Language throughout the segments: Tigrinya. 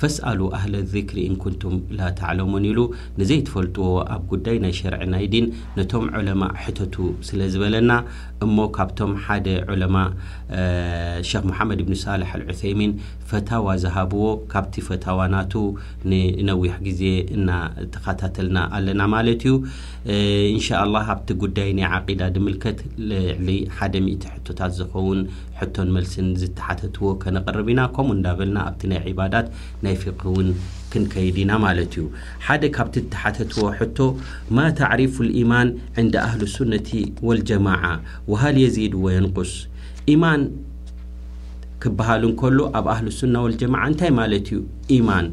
ፈስኣሉ ኣህለ ዚክሪ ኢን ኩንቱም ላ ተዕለሙን ኢሉ ንዘይትፈልጥዎ ኣብ ጉዳይ ናይ ሸርዒ ናይ ዲን ነቶም ዑለማእ ሕተቱ ስለ ዝበለና እሞ ካብቶም ሓደ ዑለማእ ሸኽ ሙሓመድ ኢብኑ ሳልሕ ኣል ዑሰይሚን ፈታዋ ዝሃብዎ ካብቲ ፈታዋ ናቱ ን ነዊሕ ግዜ እና ተኻታተልና ኣለና ማለት እዩ ኢንሻ ኣላህ ኣብቲ ጉዳይ ናይ ዓቂዳ ድምልከት ልዕሊ ሓደ ሚእቲ ሕቶታት ዝኸውን ሕቶን መልስን ዝተሓተትዎ ከነቕርብ ኢና ከምኡ እንዳበልና ኣብቲ ናይ ዒባዳት ናይ ፊቅህ ውን ክንከይድ ኢና ማለት እዩ ሓደ ካብቲ እተሓተትዎ ሕቶ ማ ታዕሪፉ ልኢማን ዕንደ ኣህሉ ሱነቲ ወልጀማዓ ወሃል የዚድ ወየንቁስ ኢማን ክበሃል እንከሎ ኣብ ኣህሉ ሱና ወልጀማዓ እንታይ ማለት እዩ ኢማን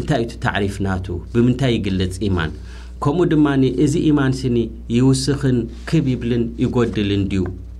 እንታይ እዩ እቲ ታዕሪፍ ናቱ ብምንታይ ይግለጽ ኢማን ከምኡ ድማ እዚ ኢማን ስኒ ይውስኽን ክብ ይብልን ይጎድልን ድዩ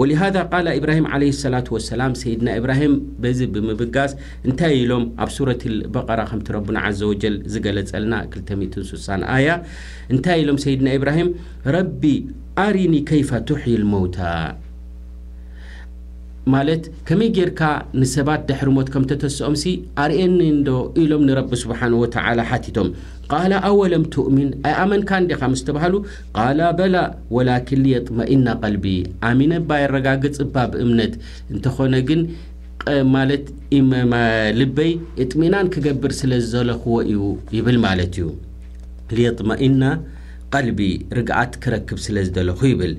ወሊሃዛ ቃለ ኢብራሂም ዓለይሂ ሰላቱ ወሰላም፣ ሰይድና ኢብራሂም በዚ ብምብጋስ እንታይ ኢሎም ኣብ ሱረቲል በቀራ ከምቲ ረቡና ዓዘ ወጀል ዝገለጸልና ክልተ ሚእትን ሱሳን ኣያ እንታይ ኢሎም ሰይድና ኢብራሂም ረቢ ኣሪኒ ከይፈ ቱሕይል መውታ ማለት ከመይ ጌርካ ንሰባት ድሕሪ ሞት ከም ተተስኦምሲ ኣርእየኒ እንዶ ኢሎም ንረቢ ስብሓን ወተዓላ ሓቲቶም ቃለ ኣወለም ትእሚን ኣይኣመንካን ዲኻ ምስ ተባሃሉ ቃላ በላ ወላኪን ሊየጥመኢና ቀልቢ ኣሚነ እባ የረጋግፅ እባ ብእምነት እንተኾነ ግን ቐ ማለት ኢመ ልበይ እጥሚናን ክገብር ስለ ዝዘለኽዎ እዩ ይብል ማለት እዩ ሊየጥመኢና ቀልቢ ርግኣት ክረክብ ስለ ዝደለኹ ይብል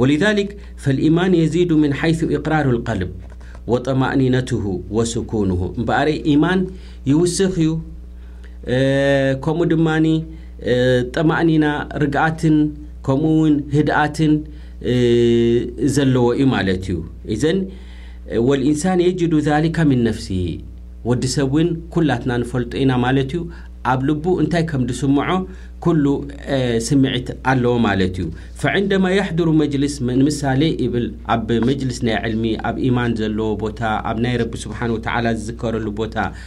ወሊዛሊክ ፈልኢማን የዚዱ ምን ሓይሱ ኢቅራሩ ልቀልብ ወጠማእኒነትሁ ወስኩንሁ እምበኣረይ ኢማን ይውስኽ እዩ ከምኡ ድማ ጠማእኒና ርግኣትን ከምኡ እውን ህድኣትን ዘለዎ እዩ ማለት እዩ እዘን ወልኢንሳን የጅዱ ዛሊካ ምን ነፍሲ ወዲ ሰብ እውን ኩላትና ንፈልጦ ኢና ማለት እዩ ኣብ ልቡ እንታይ ከም ዝስምዖ ኩሉ ስምዒት ኣለዎ ማለት እዩ ፈዕንደማ የሕድሩ መጅልስ ንምሳሌ ይብል ኣብ መጅልስ ናይ ዕልሚ ኣብ ኢማን ዘለዎ ቦታ ኣብ ናይ ረቢ ስብሓን ወተዓላ ዝዝከረሉ ቦታ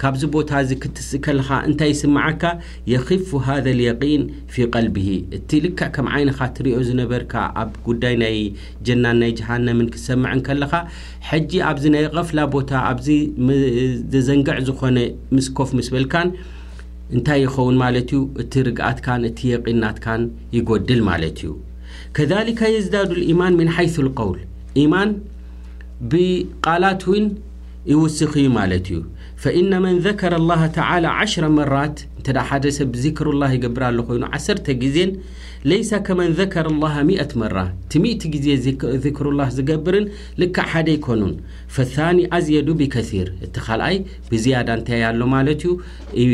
ካብዚ ቦታ እዚ ክትስእ ከለኻ እንታይ ይስምዓካ? የኺፉ ሃዘ ልየቂን ፊ ቀልብሂ እቲ ልክዕ ከም ዓይንኻ ትሪኦ ዝነበርካ ኣብ ጉዳይ ናይ ጀናን ናይ ጀሃነምን ክትሰምዕ እንከለኻ ሕጂ ኣብዚ ናይ ቐፍላ ቦታ ኣብዚ ዘዘንግዕ ዝኾነ ምስ ኮፍ ምስ በልካን እንታይ ይኸውን ማለት እዩ እቲ ርግኣትካን እቲ የቂን ናትካን ይጎድል ማለት እዩ ከዛሊካ የዝዳዱ ልኢማን ምን ሓይሱ ልቀውል ኢማን ብቃላት እውን ይውስኽ እዩ ማለት እዩ ፈኢነ መን ዘከረ ኣላህ ተዓላ ዓሽረ መራት እንተ ሓደ ሰብ ዚክሩላህ ይገብር ኣሎ ኮይኑ ዓሰርተ ግዜን ለይሰ ከመን ዘከረ ኣላህ ሚእት መራ እቲ ሚእቲ ግዜ ዚክሩላህ ዝገብርን ልክዕ ሓደ ኣይኮኑን ፈታኒ ኣዝየዱ ቢከሲር እቲ ካልኣይ ብዝያዳ እንታይ ኣሎ ማለት እዩ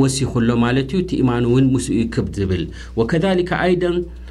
ወሲኹ ኣሎ ማለት እዩ እቲ ኢማኑ እውን ምስኡ ይክብ ዝብል ወከዛሊከ ኣይደን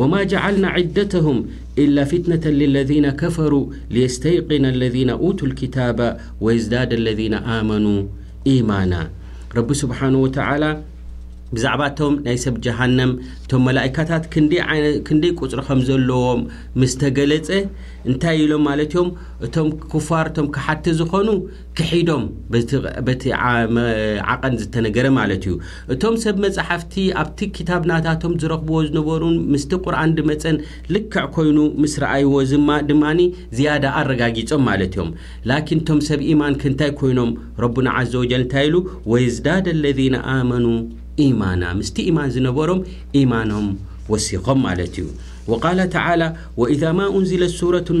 ወማ ጀዓልና ዒደተሁም ኢላ ፊትነተ ሊለዚነ ከፈሩ ሊየስተይቂነ ለዚነ ኡቱል ኪታበ ወየዝዳደ ለዚነ ኣመኑ ኢማና። ረቢ ስብሓነሁ ወተዓላ ብዛዕባ እቶም ናይ ሰብ ጀሃነም እቶም መላኢካታት ክንደይ ቁፅሪ ከም ዘለዎም ምስ ተገለፀ እንታይ ኢሎም ማለት እዮም እቶም ኩፋር እቶም ከሓድቲ ዝኾኑ ክሒዶም በቲ በቲ ዓቐን ዝተነገረ ማለት እዩ እቶም ሰብ መጻሕፍቲ ኣብቲ ክታብ ናታቶም ዝረኽብዎ ዝነበሩን ምስቲ ቁርኣን ድመጸን ልክዕ ኮይኑ ምስ ረኣይዎ ዝማ ድማኒ ዝያዳ ኣረጋጊጾም ማለት እዮም ላኪን እቶም ሰብ ኢማን ክንታይ ኮይኖም ረቡና ዓዘ ወጀል እንታይ ኢሉ ወየዝዳደ ለዚነ ኣመኑ ኢማና ምስቲ ኢማን ዝነበሮም ኢማኖም ወሲኾም ማለት እዩ ወቃለ ተዓላ ወኢዛ ማ ኡንዝለት ሱረቱን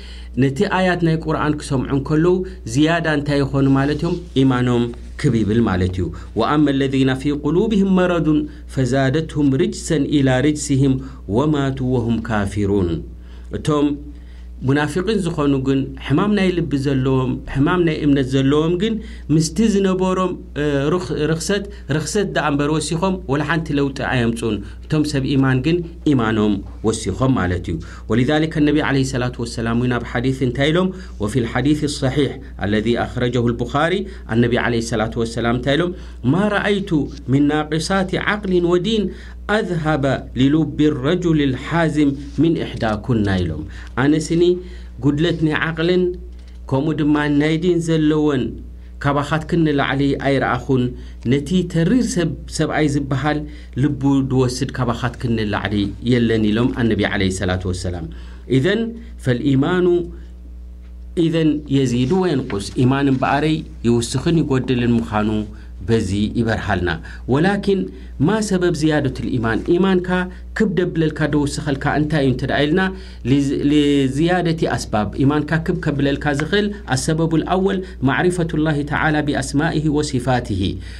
ነቲ ኣያት ናይ ቁርኣን ክሰምዑ እንከለዉ ዝያዳ እንታይ ይኾኑ ማለት እዮም ኢማኖም ክብ ይብል ማለት እዩ ወኣመ ለዚነ ፊ ቁሉብህም መረዱን ፈዛደትሁም ርጅሰን ኢላ ርጅስህም ወማቱ ወሁም ካፊሩን እቶም ሙናፊቒን ዝኾኑ ግን ሕማም ናይ ልቢ ዘለዎም ሕማም ናይ እምነት ዘለዎም ግን ምስቲ ዝነበሮም ርኽሰት ርኽሰት ደኣ እምበር ወሲኾም ወላ ሓንቲ ለውጢ ኣየምፁን እቶም ሰብ ኢማን ግን ኢማኖም ወሲኾም ማለት እዩ ወሊዛሊከ ነቢ ዓለይሂ ሰላቱ ወሰላም እውን ኣብ ሓዲስ እንታይ ኢሎም? ወፊል ሓዲስ ሰሒሕ ኣለዚ ኣኽረጀሁ ልቡኻሪ ኣነቢ ዓለይሂ ሰላቱ ወሰላም እንታይ ኢሎም? ማ ረኣይቱ ሚን ናቂሳቲ ዓቅሊን ወዲን ኣዝሀበ ሊሉቢ ረጁል ልሓዝም ሚን ኢሕዳኩና ኢሎም። ኣነ ስኒ ጉድለት ናይ ዓቅልን ከምኡ ድማ ናይ ዲን ዘለወን ካባኻትክን ንላዕሊ ኣይረኣኹን ነቲ ተሪር ሰብ ሰብኣይ ዝበሃል ልቡ ድወስድ ካባኻትክን ንላዕሊ የለን ኢሎም ኣነቢ ዓለይሂ ሰላቱ ወሰላም ኢዘን ፈልኢማኑ ኢዘን የዚዱ ወየንቁስ ኢማን እምበኣረይ ይውስኽን ይጎድልን ምዃኑ በዚ ይበርሃልና ወላኪን ማ ሰበብ ዝያደቱል ኢማን ኢማንካ ክብ ደብለልካ ደውስኸልካ እንታይ እዩ እንተ ኢልና ልዝያደቲ ኣስባብ ኢማንካ ክብ ከብለልካ ዝኽእል ኣሰበቡል ኣወል ማዕሪፈቱላሂ ተዓላ ብኣስማኢሂ ወሲፋትሂ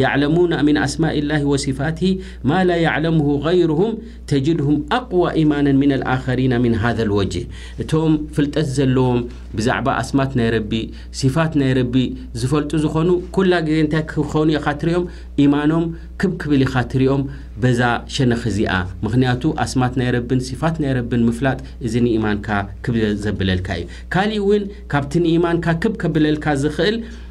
የዕለሙነ ምን ኣስማኢላሂ ወሲፋቲሂ ማ ላ የዕለሙሁ ገይሩሁም ተጅድሁም ኣቅዋ ኢማነን ምነል ኣኸሪና ምን ሃዘል ወጅህ እቶም ፍልጠት ዘለዎም ብዛዕባ ኣስማት ናይ ረቢ ሲፋት ናይ ረቢ ዝፈልጡ ዝኾኑ ኩላ ግዜ እንታይ ክኾኑ ኢኻ ትሪኦም ኢማኖም ክብ ክብል ኢኻ ትሪኦም በዛ ሸነኽ እዚኣ ምኽንያቱ ኣስማት ናይ ረብን ሲፋት ናይ ረብን ምፍላጥ እዚ ንኢማንካ ክብ ዘብለልካ እዩ ካሊእ እውን ካብቲ ንኢማንካ ክብ ከብለልካ ዝኽእል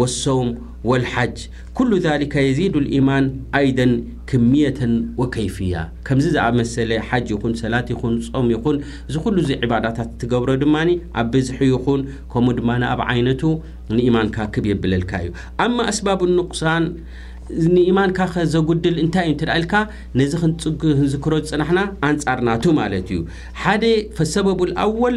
ወሶም ወልሓጅ ኩሉ ዛሊከ የዚዱ ልኢማን ኣይደን ክምየተን ወከይፍያ ከምዚ ዝኣመሰለ ሓጅ ይኹን ሰላት ይኹን ጾም ይኹን እዚ ኩሉ እዚ ዒባዳታት እትገብሮ ድማ ኣብ ብዝሒ ይኹን ከምኡ ድማ ኣብ ዓይነቱ ንኢማንካ ክብ የብለልካ እዩ ኣማ ኣስባብ ንቁሳን ንኢማንካ ከ ዘጉድል እንታይ እዩ እንተ ኢልካ ነዚ ክንዝክሮ ዝፅናሕና ኣንፃር ናቱ ማለት እዩ ሓደ ፈሰበቡል ኣወል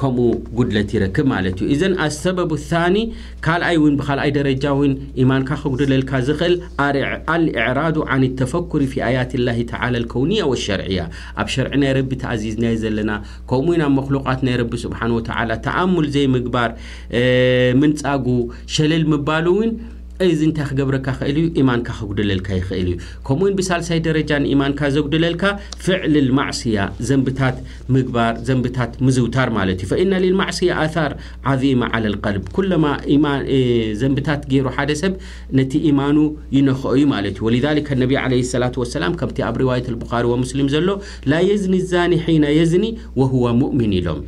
ከምኡ ጉድለት ይረክብ ማለት እዩ። እዘን ኣሰበቡ ታኒ ካልኣይ ውን ብካልኣይ ደረጃ ውን ኢማንካ ከጉድለልካ ዝኽእል ኣልእዕራዱ ዓን ተፈኩሪ ፊ ኣያት ላሂ ተዓላ ልከውንያ ወሸርዕያ ኣብ ሸርዒ ናይ ረቢ ተኣዚዝናዮ ዘለና ከምኡ ውን ኣብ መክሉቃት ናይ ረቢ ስብሓን ወተዓላ ተኣሙል ዘይምግባር ምንጻጉ ሸለል ምባሉ ውን እዚ እንታይ ክገብረካ ክእል እዩ ኢማንካ ክጉድለልካ ይኽእል እዩ ከምኡውን ብሳልሳይ ደረጃ ንኢማንካ ዘጉድለልካ ፍዕልል ማዕስያ ዘንብታት ምግባር ዘንብታት ምዝውታር ማለት እዩ ፈኢነ ሊልማዕስያ ኣታር ዓዚማ ዓለ ልቀልብ ኩለማ ዘንብታት ገይሩ ሓደ ሰብ ነቲ ኢማኑ ይነክኦ እዩ ማለት እዩ ወሊዛሊከ ነቢ ዓለ ሰላት ወሰላም ከምቲ ኣብ ሪዋየት ልቡኻሪ ወሙስሊም ዘሎ ላየዝኒ ዛኒ ሒነ የዝኒ ወህወ ሙእሚን ኢሎም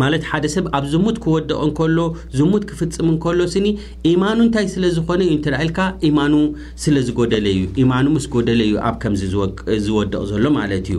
ማለት ሓደ ሰብ ኣብ ዝሙት ክወድቕ እንከሎ ዝሙት ክፍጽም እንከሎ ስኒ ኢማኑ እንታይ ስለ ዝኾነ እዩ እንተ ኢልካ ኢማኑ ስለ ዝጎደለ እዩ ኢማኑ ምስ ጎደለ እዩ ኣብ ከምዚ ዝወድቕ ዘሎ ማለት እዩ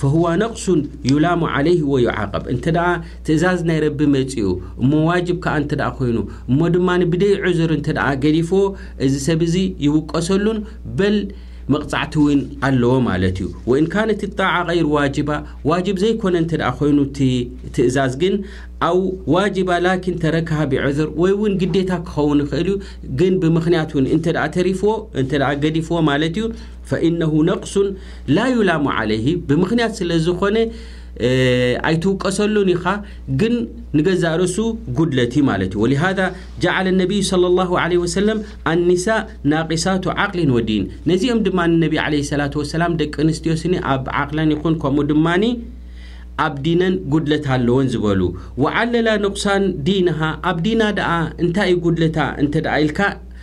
ፈሁዋ ነቅሱን ዩላሙ ዓለይህ ወዩዓቀብ እንተ ትእዛዝ ናይ ረቢ መጺኡ እሞ ዋጅብ ከኣ እንተ ኮይኑ እሞ ድማ ብደይ ዑዝር እንተ ገዲፍዎ እዚ ሰብ እዚ ይውቀሰሉን በል መቕጻዕቲ እውን ኣለዎ ማለት እዩ ወኢን ካነት ጣዓ ገይር ዋጅባ ዋጅብ ዘይኮነ እንተ ኮይኑ እቲ ትእዛዝ ግን ኣው ዋጅባ ላኪን ተረክሃ ብዑዝር ወይ እውን ግዴታ ክኸውን ይኽእል እዩ ግን ብምኽንያት እውን እንተ ተሪፍዎ እንተ ገዲፍዎ ማለት እዩ ፈኢነሁ ነቅሱን ላ ዩላሙ ዓለይሂ ብምኽንያት ስለ ዝኾነ ኣይትውቀሰሉን ኢኻ ግን ንገዛእ ርእሱ ጉድለት እዩ ማለት እዩ ወሊሃዛ ጀዓለ ነቢዩ صለ ላሁ ለ ወሰለም ኣኒሳእ ናቂሳቱ ዓቅሊን ወዲን ነዚኦም ድማ ንነቢ ለ ሰላት ወሰላም ደቂ ኣንስትዮ ስኒ ኣብ ዓቅለን ይኹን ከምኡ ድማኒ ኣብ ዲነን ጉድለት ኣለወን ዝበሉ ወዓለላ ንቁሳን ዲንሃ ኣብ ዲና ደኣ እንታይ እዩ ጉድለታ እንተ ደኣ ኢልካ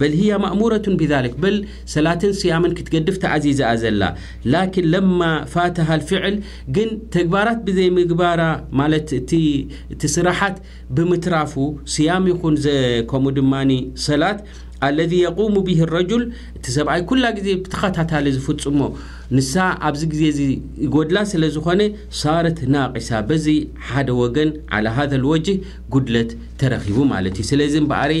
በል ህያ ማእሙረቱን ቢዛሊክ በል ሰላትን ስያምን ክትገድፍ ተኣዚዛ'ያ ዘላ ላኪን ለማ ፋተሃል ፍዕል ግን ተግባራት ብዘይምግባራ ማለት እቲ እቲ ስራሓት ብምትራፉ ስያም ይኹን ዘ ከምኡ ድማ ሰላት ኣለዚ የቁሙ ቢሂ ረጁል እቲ ሰብኣይ ኩላ ግዜ ብተኸታታሊ ዝፍጽሞ ንሳ ኣብዚ ግዜ እዚ ይጎድላ ስለ ዝኾነ ሳረት ናቂሳ በዚ ሓደ ወገን ዓላ ሃዘል ወጅህ ጉድለት ተረኺቡ ማለት እዩ ስለዚ እምበኣረይ